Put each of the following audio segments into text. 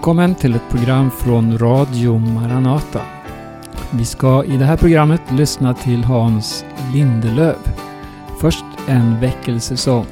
Välkommen till ett program från Radio Maranata. Vi ska i det här programmet lyssna till Hans Lindelöv. Först en väckelsesång.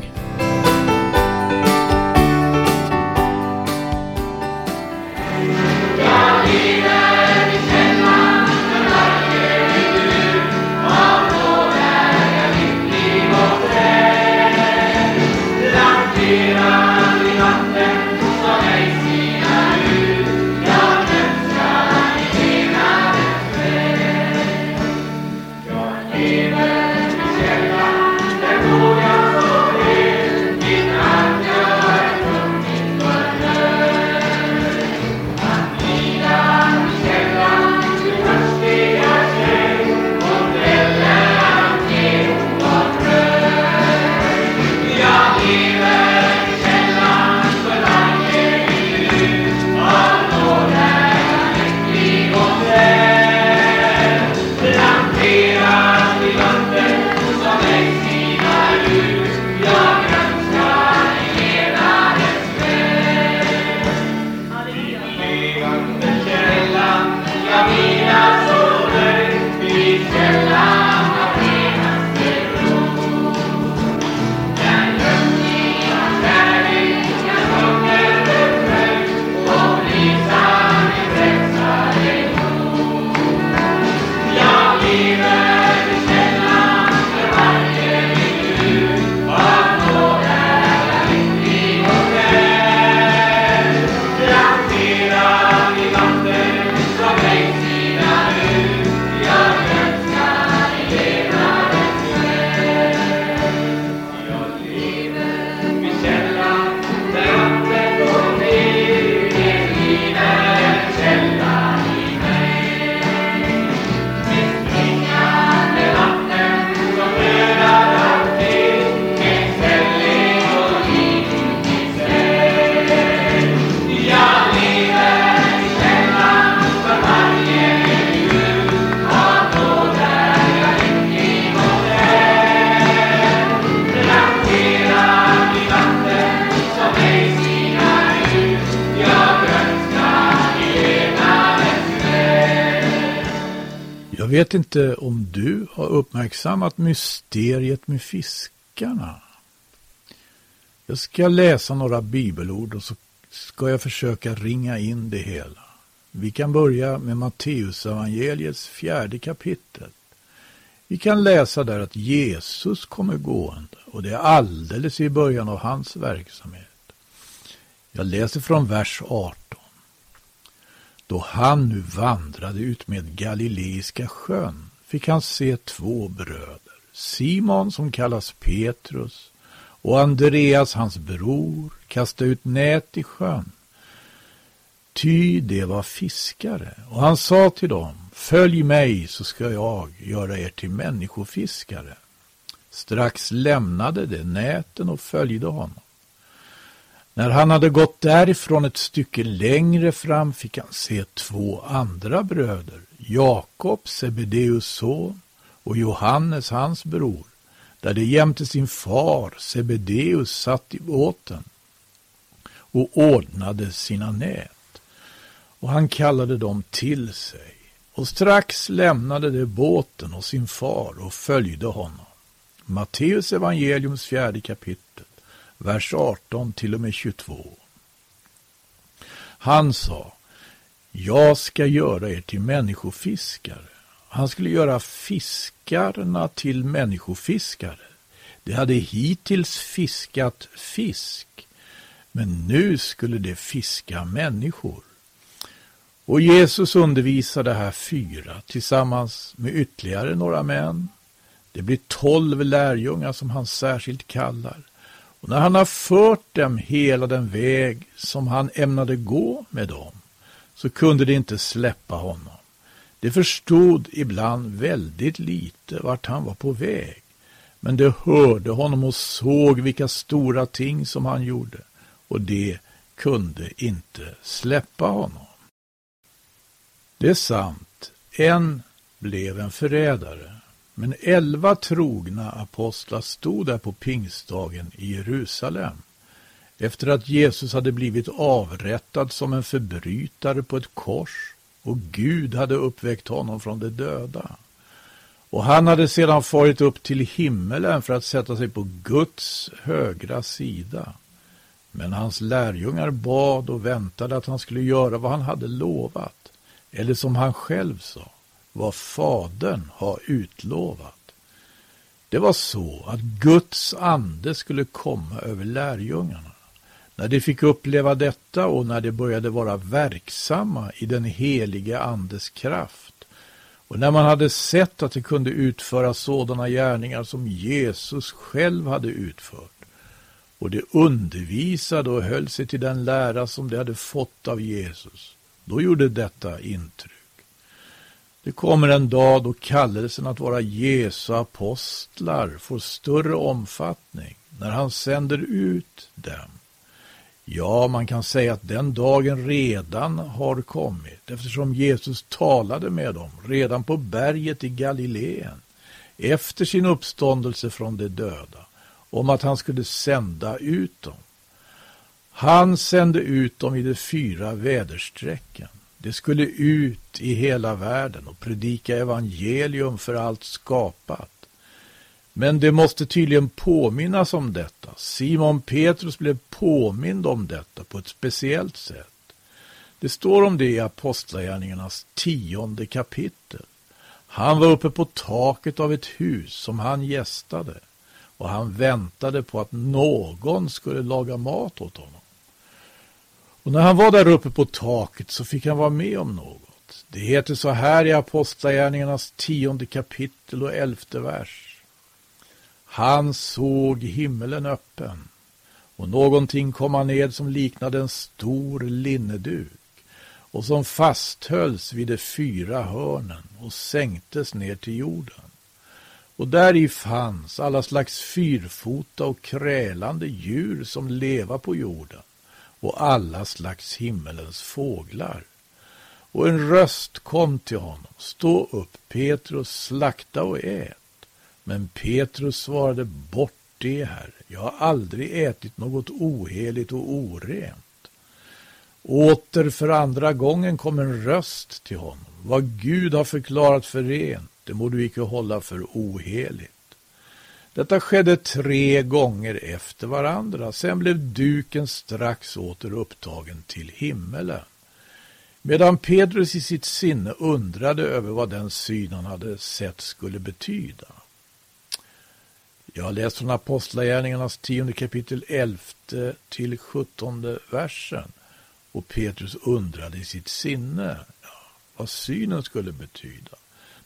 Jag vet inte om du har uppmärksammat mysteriet med fiskarna. Jag ska läsa några bibelord och så ska jag försöka ringa in det hela. Vi kan börja med Matteusevangeliets fjärde kapitel. Vi kan läsa där att Jesus kommer gående och det är alldeles i början av hans verksamhet. Jag läser från vers 18. Då han nu vandrade ut med Galileiska sjön fick han se två bröder, Simon som kallas Petrus och Andreas hans bror kasta ut nät i sjön. Ty det var fiskare och han sa till dem, följ mig så ska jag göra er till människofiskare. Strax lämnade de näten och följde honom. När han hade gått därifrån ett stycke längre fram fick han se två andra bröder, Jakob, Sebedeus son, och Johannes, hans bror, där de jämte sin far Sebedeus satt i båten och ordnade sina nät. Och han kallade dem till sig. Och strax lämnade de båten och sin far och följde honom. Matteus evangeliums fjärde kapitel vers 18 till och med 22. Han sa, jag ska göra er till människofiskare. Han skulle göra fiskarna till människofiskare. De hade hittills fiskat fisk, men nu skulle de fiska människor. Och Jesus undervisade här fyra tillsammans med ytterligare några män. Det blir tolv lärjungar som han särskilt kallar. Och när han har fört dem hela den väg som han ämnade gå med dem, så kunde de inte släppa honom. De förstod ibland väldigt lite vart han var på väg, men de hörde honom och såg vilka stora ting som han gjorde, och de kunde inte släppa honom. Det är sant, en blev en förrädare, men elva trogna apostlar stod där på pingstdagen i Jerusalem. Efter att Jesus hade blivit avrättad som en förbrytare på ett kors och Gud hade uppväckt honom från de döda. Och han hade sedan farit upp till himmelen för att sätta sig på Guds högra sida. Men hans lärjungar bad och väntade att han skulle göra vad han hade lovat, eller som han själv sa, vad Fadern har utlovat. Det var så att Guds ande skulle komma över lärjungarna. När de fick uppleva detta och när de började vara verksamma i den helige Andes kraft och när man hade sett att de kunde utföra sådana gärningar som Jesus själv hade utfört och de undervisade och höll sig till den lära som de hade fått av Jesus, då gjorde detta intryck. Det kommer en dag då kallelsen att vara Jesu apostlar får större omfattning, när han sänder ut dem. Ja, man kan säga att den dagen redan har kommit eftersom Jesus talade med dem redan på berget i Galileen efter sin uppståndelse från de döda om att han skulle sända ut dem. Han sände ut dem i de fyra väderstrecken. De skulle ut i hela världen och predika evangelium för allt skapat. Men det måste tydligen påminnas om detta. Simon Petrus blev påmind om detta på ett speciellt sätt. Det står om det i Apostlagärningarnas tionde kapitel. Han var uppe på taket av ett hus som han gästade och han väntade på att någon skulle laga mat åt honom. Och när han var där uppe på taket så fick han vara med om något. Det heter så här i Apostlagärningarnas tionde kapitel och elfte vers. Han såg himmelen öppen och någonting komma ned som liknade en stor linneduk och som fasthölls vid de fyra hörnen och sänktes ner till jorden. Och där i fanns alla slags fyrfota och krälande djur som leva på jorden och alla slags himmelens fåglar. Och en röst kom till honom, stå upp Petrus, slakta och ät. Men Petrus svarade, bort det, Herre. Jag har aldrig ätit något oheligt och orent. Åter för andra gången kom en röst till honom. Vad Gud har förklarat för rent, det må du icke hålla för oheligt. Detta skedde tre gånger efter varandra. Sen blev duken strax åter upptagen till himmelen. Medan Petrus i sitt sinne undrade över vad den syn han hade sett skulle betyda. Jag har läst från Apostlagärningarnas tionde kapitel 11 till 17 versen. Och Petrus undrade i sitt sinne ja, vad synen skulle betyda.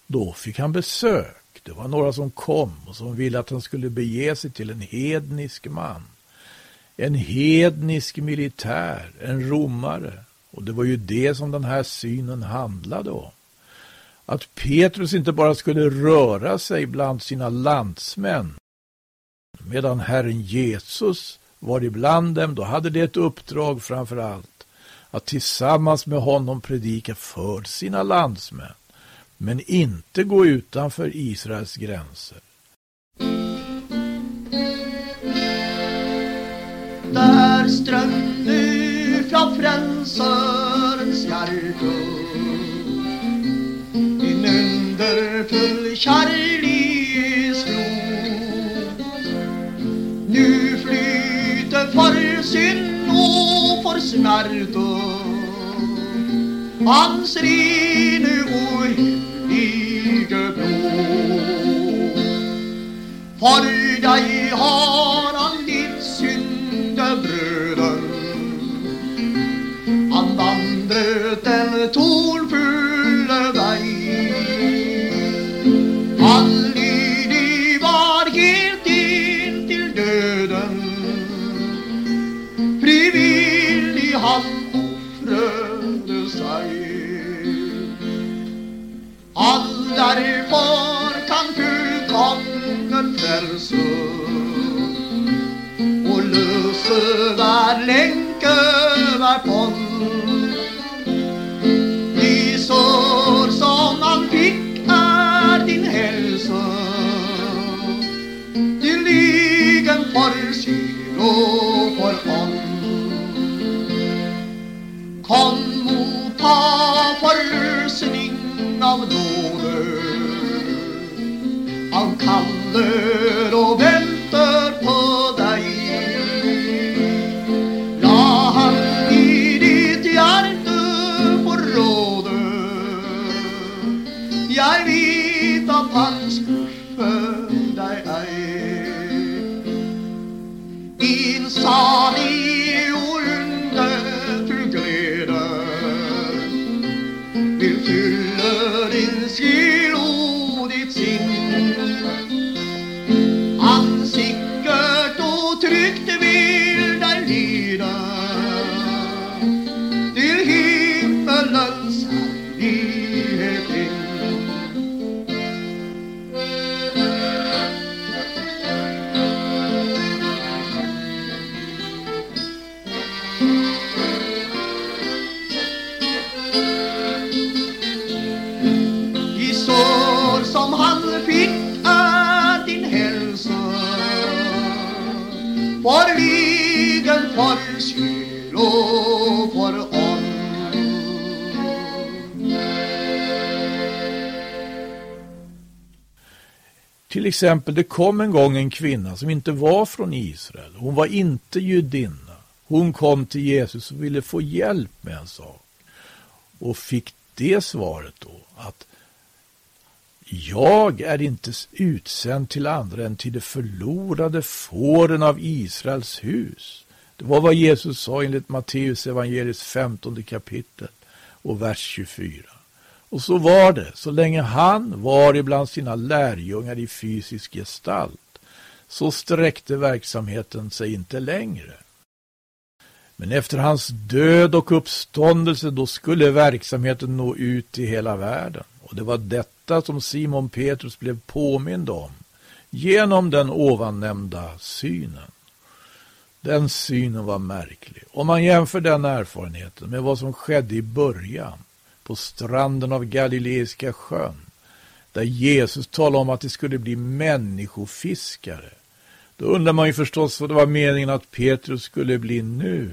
Då fick han besök. Det var några som kom och som ville att han skulle bege sig till en hednisk man. En hednisk militär, en romare. Och det var ju det som den här synen handlade om. Att Petrus inte bara skulle röra sig bland sina landsmän medan Herren Jesus var ibland dem, då hade det ett uppdrag framför allt att tillsammans med honom predika för sina landsmän, men inte gå utanför Israels gränser. Där ström nu från frälsarens hjärta en underfull kärleksflod nu flyter för synd och för smärta hans rene och helige Han kaller och I sår som han fick är din hälsa För ligen, för själ och för ond Till exempel, det kom en gång en kvinna som inte var från Israel. Hon var inte judinna. Hon kom till Jesus och ville få hjälp med en sak. Och fick det svaret då att jag är inte utsänd till andra än till de förlorade fåren av Israels hus. Det var vad Jesus sa enligt Matteus evangeliets 15 kapitel och vers 24. Och så var det, så länge han var ibland sina lärjungar i fysisk gestalt, så sträckte verksamheten sig inte längre. Men efter hans död och uppståndelse, då skulle verksamheten nå ut till hela världen. Och det var detta som Simon Petrus blev påmind om genom den ovannämnda synen. Den synen var märklig. Om man jämför den erfarenheten med vad som skedde i början på stranden av Galileiska sjön, där Jesus talade om att det skulle bli människofiskare. Då undrar man ju förstås vad det var meningen att Petrus skulle bli nu.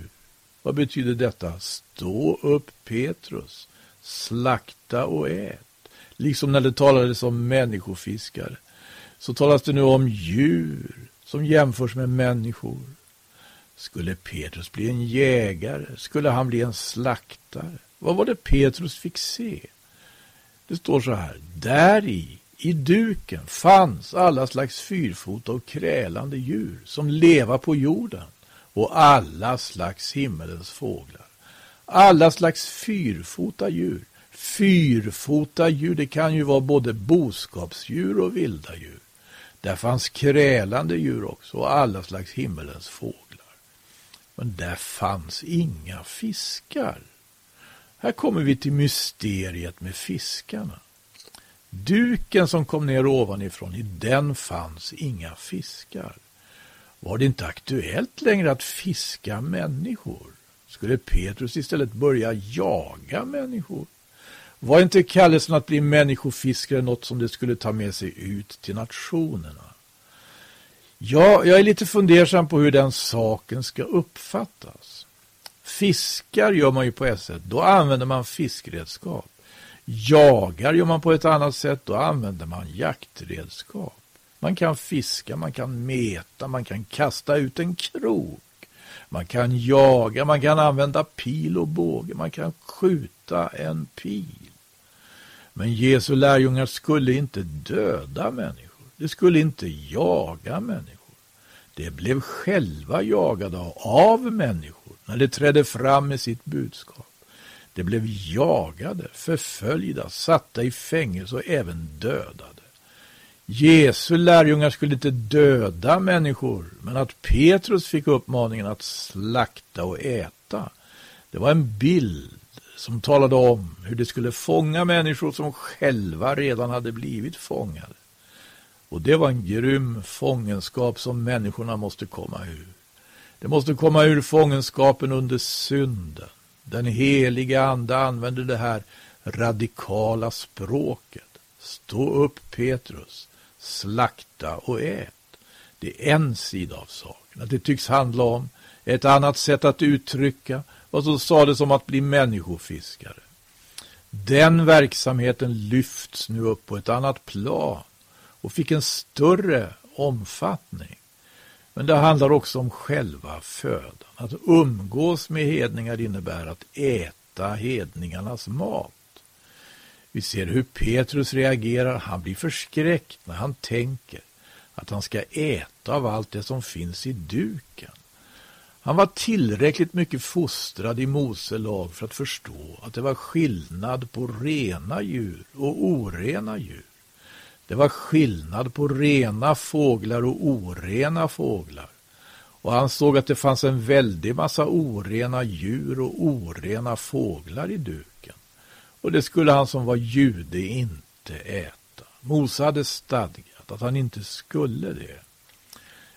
Vad betyder detta? Stå upp Petrus, slakta och ät. Liksom när det talades om människofiskare, så talas det nu om djur som jämförs med människor. Skulle Petrus bli en jägare? Skulle han bli en slaktare? Vad var det Petrus fick se? Det står så här. Där i, i duken, fanns alla slags fyrfota och krälande djur som leva på jorden och alla slags himmelens fåglar. Alla slags fyrfota djur. Fyrfota djur, det kan ju vara både boskapsdjur och vilda djur. Där fanns krälande djur också och alla slags himmelens fåglar. Men där fanns inga fiskar. Här kommer vi till mysteriet med fiskarna. Duken som kom ner ovanifrån, i den fanns inga fiskar. Var det inte aktuellt längre att fiska människor? Skulle Petrus istället börja jaga människor? Var inte kallelsen att bli människofiskare något som det skulle ta med sig ut till nationerna? Ja, jag är lite fundersam på hur den saken ska uppfattas. Fiskar gör man ju på ett sätt, då använder man fiskredskap. Jagar gör man på ett annat sätt, då använder man jaktredskap. Man kan fiska, man kan meta, man kan kasta ut en krok. Man kan jaga, man kan använda pil och båge, man kan skjuta en pil. Men Jesu lärjungar skulle inte döda människor. De skulle inte jaga människor. De blev själva jagade av människor när de trädde fram med sitt budskap. De blev jagade, förföljda, satta i fängelse och även dödade. Jesu lärjungar skulle inte döda människor, men att Petrus fick uppmaningen att slakta och äta, det var en bild som talade om hur de skulle fånga människor som själva redan hade blivit fångade. Och det var en grym fångenskap som människorna måste komma ur. De måste komma ur fångenskapen under synden. Den heliga ande använder det här radikala språket. Stå upp Petrus, slakta och ät. Det är en sida av saken. Att det tycks handla om ett annat sätt att uttrycka vad som sades om att bli människofiskare. Den verksamheten lyfts nu upp på ett annat plan och fick en större omfattning. Men det handlar också om själva födan. Att umgås med hedningar innebär att äta hedningarnas mat. Vi ser hur Petrus reagerar. Han blir förskräckt när han tänker att han ska äta av allt det som finns i duken. Han var tillräckligt mycket fostrad i Mose lag för att förstå att det var skillnad på rena djur och orena djur. Det var skillnad på rena fåglar och orena fåglar. Och han såg att det fanns en väldig massa orena djur och orena fåglar i duken. Och det skulle han som var jude inte äta. Mose hade stadgat att han inte skulle det.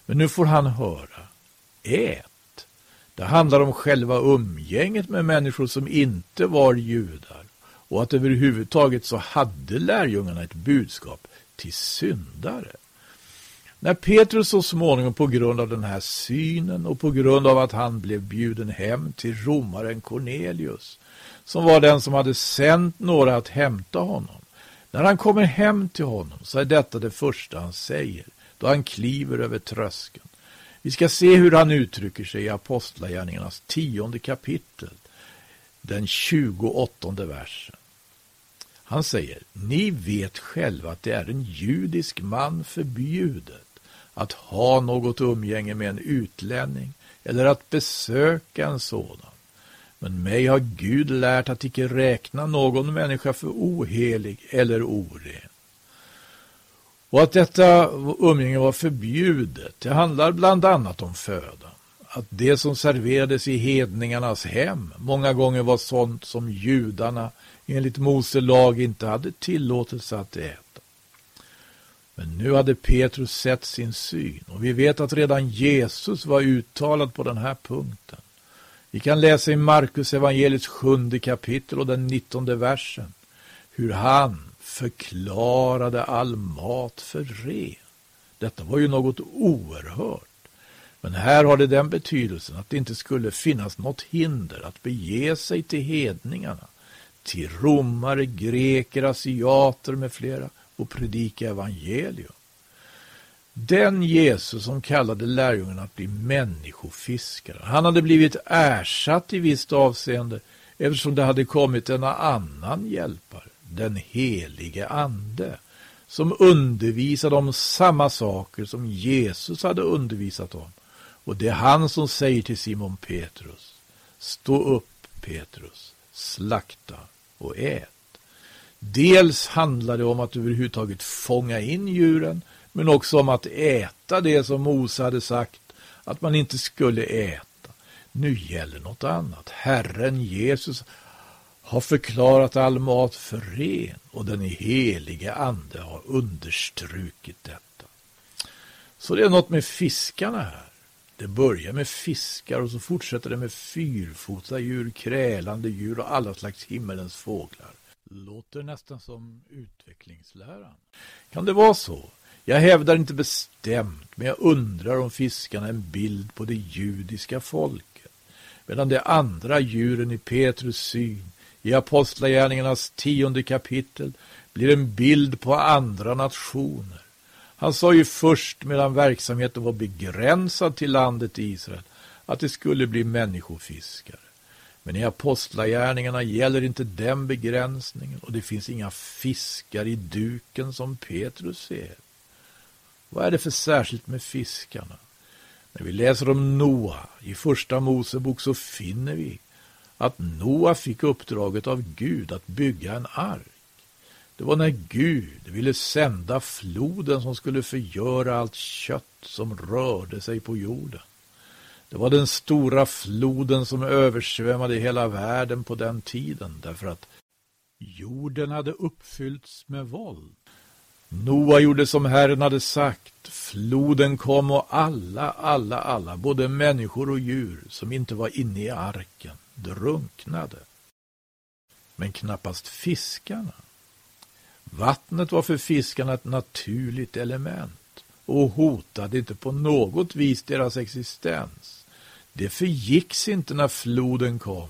Men nu får han höra. Ät! Det handlar om själva umgänget med människor som inte var judar. Och att överhuvudtaget så hade lärjungarna ett budskap till syndare. När Petrus så småningom på grund av den här synen och på grund av att han blev bjuden hem till romaren Cornelius, som var den som hade sänt några att hämta honom. När han kommer hem till honom så är detta det första han säger, då han kliver över tröskeln. Vi ska se hur han uttrycker sig i Apostlagärningarnas tionde kapitel, den 28 versen. Han säger, ni vet själva att det är en judisk man förbjudet att ha något umgänge med en utlänning eller att besöka en sådan. Men mig har Gud lärt att icke räkna någon människa för ohelig eller oren. Och att detta umgänge var förbjudet, det handlar bland annat om födan. Att det som serverades i hedningarnas hem många gånger var sånt som judarna enligt Mose lag inte hade tillåtelse att äta. Men nu hade Petrus sett sin syn och vi vet att redan Jesus var uttalad på den här punkten. Vi kan läsa i Markus evangeliets sjunde kapitel och den nittonde versen hur han förklarade all mat för ren. Detta var ju något oerhört. Men här har det den betydelsen att det inte skulle finnas något hinder att bege sig till hedningarna, till romare, greker, asiater med flera och predika evangelium. Den Jesus som kallade lärjungarna att bli människofiskare, han hade blivit ersatt i visst avseende eftersom det hade kommit en annan hjälpare den helige Ande, som undervisade om samma saker som Jesus hade undervisat om. Och det är han som säger till Simon Petrus, stå upp Petrus, slakta och ät. Dels handlar det om att överhuvudtaget fånga in djuren, men också om att äta det som Mose hade sagt att man inte skulle äta. Nu gäller något annat. Herren Jesus har förklarat all mat för ren och den helige ande har understrukit detta. Så det är något med fiskarna här. Det börjar med fiskar och så fortsätter det med fyrfota djur, krälande djur och alla slags himmelens fåglar. Låter nästan som utvecklingsläran. Kan det vara så? Jag hävdar inte bestämt, men jag undrar om fiskarna är en bild på det judiska folket, medan de andra djuren i Petrus syn i Apostlagärningarnas tionde kapitel blir en bild på andra nationer. Han sa ju först medan verksamheten var begränsad till landet Israel att det skulle bli människofiskare. Men i Apostlagärningarna gäller inte den begränsningen och det finns inga fiskar i duken som Petrus ser. Vad är det för särskilt med fiskarna? När vi läser om Noa i Första Mosebok så finner vi att Noa fick uppdraget av Gud att bygga en ark. Det var när Gud ville sända floden som skulle förgöra allt kött som rörde sig på jorden. Det var den stora floden som översvämmade hela världen på den tiden därför att jorden hade uppfyllts med våld. Noa gjorde som Herren hade sagt. Floden kom och alla, alla, alla, både människor och djur som inte var inne i arken, drunknade. Men knappast fiskarna. Vattnet var för fiskarna ett naturligt element och hotade inte på något vis deras existens. Det förgicks inte när floden kom.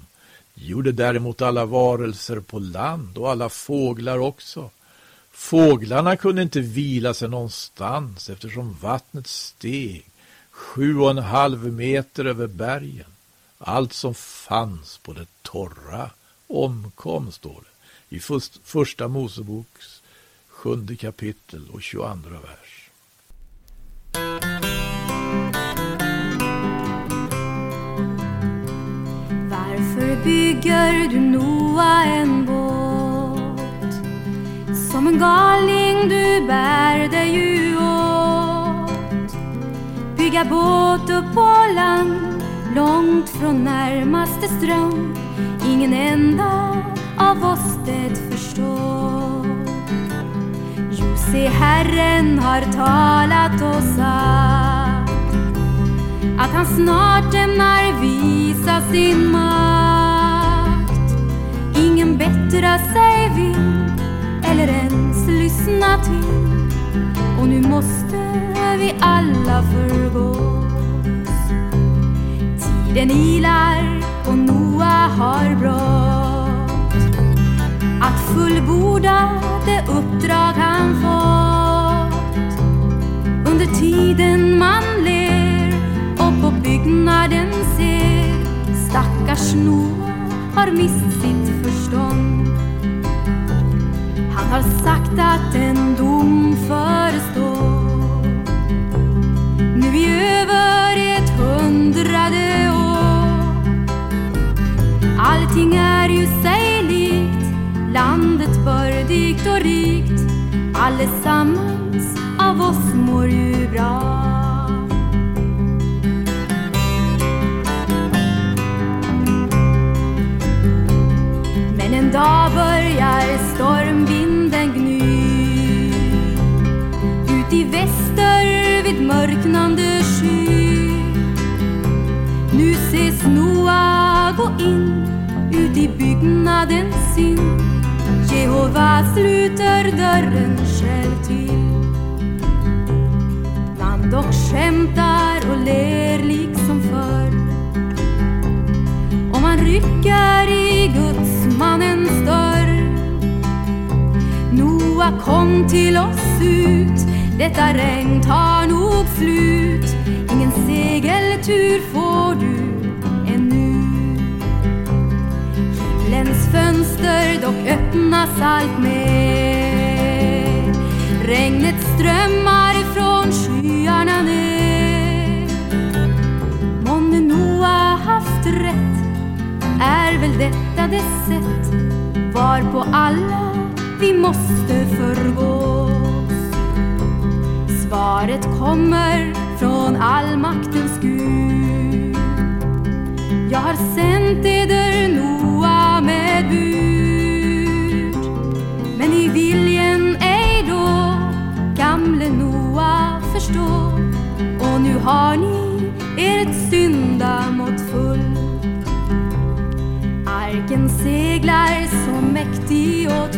Det gjorde däremot alla varelser på land och alla fåglar också. Fåglarna kunde inte vila sig någonstans eftersom vattnet steg sju och en halv meter över bergen. Allt som fanns på det torra omkom, står det i första Moseboks sjunde kapitel och 22 vers. Varför bygger du galning du bär dig ju åt. Bygga båt upp på land, långt från närmaste ström. Ingen enda av oss det förstår. Jo, se Herren har talat och sagt att han snart ämnar visa sin makt. Ingen bättra sig vill eller ens lyssna till och nu måste vi alla förgås. Tiden ilar och Noa har brått att fullborda det uppdrag han fått. Under tiden man ler och på byggnaden ser stackars Noa har mist sitt förstånd. Har sagt att en dom förestår nu i över ett hundrade år. Allting är ju sig likt, landet bördigt och rikt. Allesammans av oss mår ju bra. Men en dag börjar stormvinden mörknande sky. Nu ses Noa gå in ut i byggnaden sin Jehova sluter dörren själv till. Man dock skämtar och ler liksom förr om man rycker i gudsmannens dörr. Noa kom till oss ut, detta regn tar nog slut. Ingen segeltur får du ännu. Himlens fönster dock öppnas allt mer. Regnet strömmar ifrån skyarna ner. Månne Noa haft rätt är väl detta det sätt varpå alla vi måste förgås. Svaret kommer från allmaktens Gud. Jag har sänt eder Noa med bud. Men i viljen ej då gamle Noa förstå och nu har ni ert syndamått full. Arken seglar så mäktig och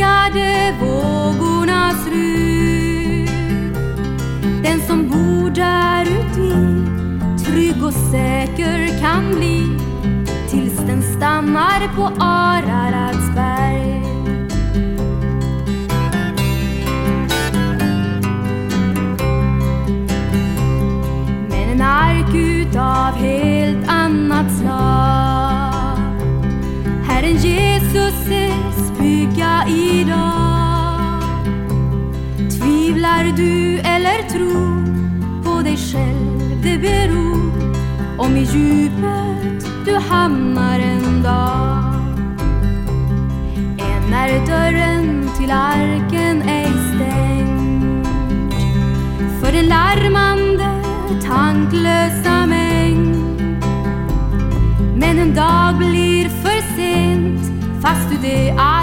på vågornas rygg. Den som bor där uti trygg och säker kan bli tills den stannar på Araratsberg. Men en ark utav helt annat slag Herren Jesus är bygga idag? Tvivlar du eller tror på dig själv? Det beror om i djupet du hamnar en dag. Än är dörren till arken ej stängd för den larmande tanklösa mängd. Men en dag blir för sent fast du det aldrig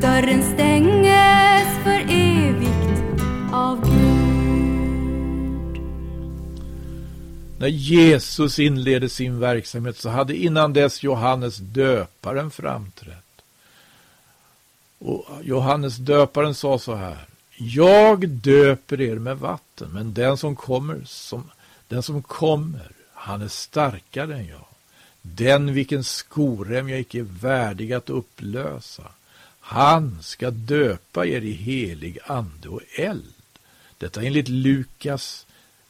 Dörren stänges för evigt av Gud När Jesus inledde sin verksamhet så hade innan dess Johannes döparen framträtt. Och Johannes döparen sa så här. Jag döper er med vatten, men den som kommer, som, den som kommer, han är starkare än jag. Den vilken skorem jag icke är värdig att upplösa. Han ska döpa er i helig ande och eld. Detta enligt Lukas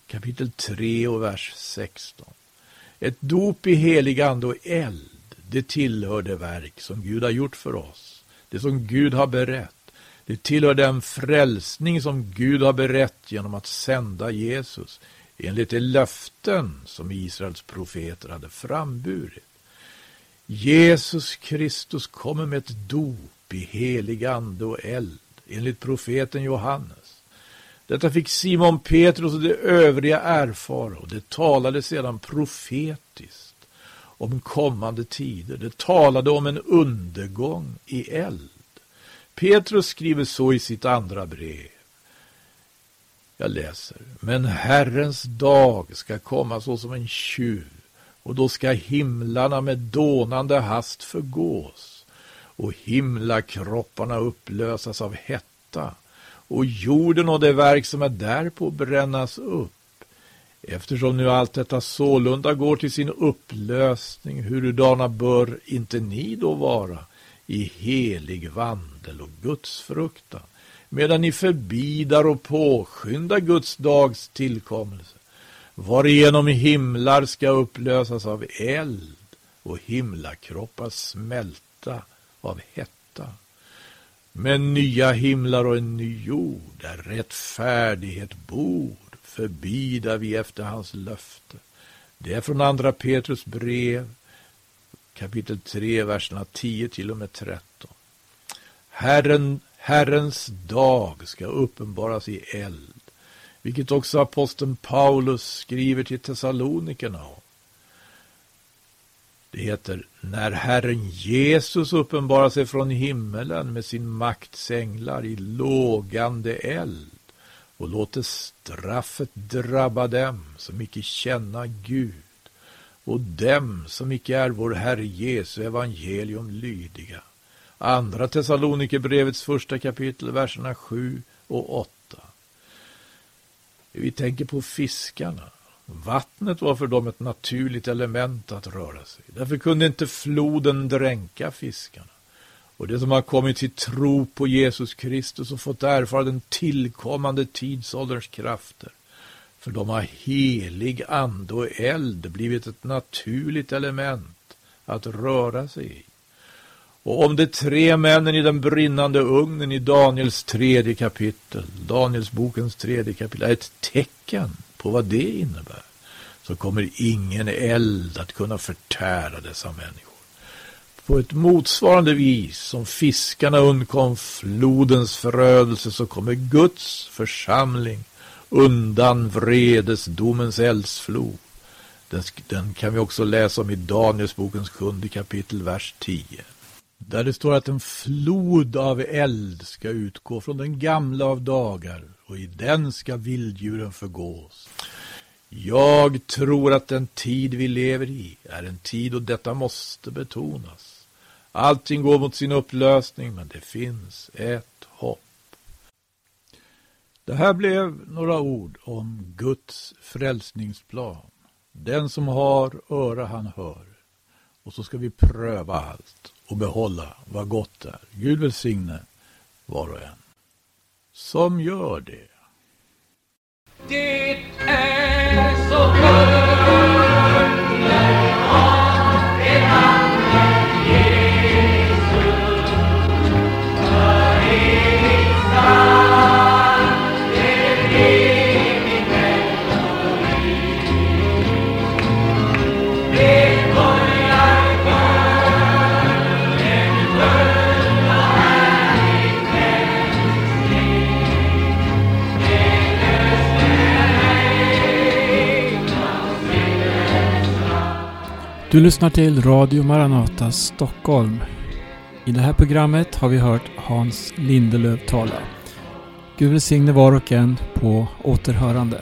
kapitel 3 och vers 16. Ett dop i helig ande och eld, det tillhör det verk som Gud har gjort för oss. Det som Gud har berett. Det tillhör den frälsning som Gud har berett genom att sända Jesus enligt de löften som Israels profeter hade framburit. Jesus Kristus kommer med ett dop i helig ande och eld enligt profeten Johannes. Detta fick Simon Petrus och de övriga erfara och det talade sedan profetiskt om kommande tider. Det talade om en undergång i eld. Petrus skriver så i sitt andra brev. Jag läser. Men Herrens dag ska komma såsom en tjuv och då ska himlarna med dånande hast förgås och himlakropparna upplösas av hetta och jorden och det verk som är därpå brännas upp. Eftersom nu allt detta sålunda går till sin upplösning, hurudana bör inte ni då vara i helig vandel och gudsfruktan, medan ni förbidar och påskyndar Guds dags tillkommelse, varigenom himlar ska upplösas av eld och himlakroppar smälta av hetta. Men nya himlar och en ny jord, där rättfärdighet bor, förbida vi efter hans löfte. Det är från andra Petrus brev, kapitel 3, verserna 10 till och med 13. Herren, Herrens dag ska uppenbaras i eld, vilket också aposteln Paulus skriver till Thessalonikerna om. Det heter, när Herren Jesus uppenbarar sig från himmelen med sin makts änglar i lågande eld och låter straffet drabba dem som icke känna Gud och dem som icke är vår Herre Jesu evangelium lydiga. Andra Thessalonikerbrevets första kapitel, verserna 7 och 8. Vi tänker på fiskarna. Vattnet var för dem ett naturligt element att röra sig. Därför kunde inte floden dränka fiskarna. Och det som har kommit till tro på Jesus Kristus och fått erfara den tillkommande tidsålderns krafter. För de har helig ande och eld blivit ett naturligt element att röra sig i. Och om de tre männen i den brinnande ugnen i Daniels tredje kapitel, Daniels bokens tredje kapitel, är ett tecken på vad det innebär, så kommer ingen eld att kunna förtära dessa människor. På ett motsvarande vis som fiskarna undkom flodens förödelse så kommer Guds församling undan vredesdomens eldsflod. Den, den, kan vi också läsa om i Danielsbokens sjunde kapitel, vers 10. Där det står att en flod av eld ska utgå från den gamla av dagar och i den ska vilddjuren förgås. Jag tror att den tid vi lever i är en tid och detta måste betonas. Allting går mot sin upplösning men det finns ett hopp. Det här blev några ord om Guds frälsningsplan. Den som har öra han hör. Och så ska vi pröva allt och behålla vad gott är. Gud välsigne var och en som gör det. Det Du lyssnar till Radio Maranata Stockholm. I det här programmet har vi hört Hans Lindelöf tala. Gud välsigne var och en på återhörande.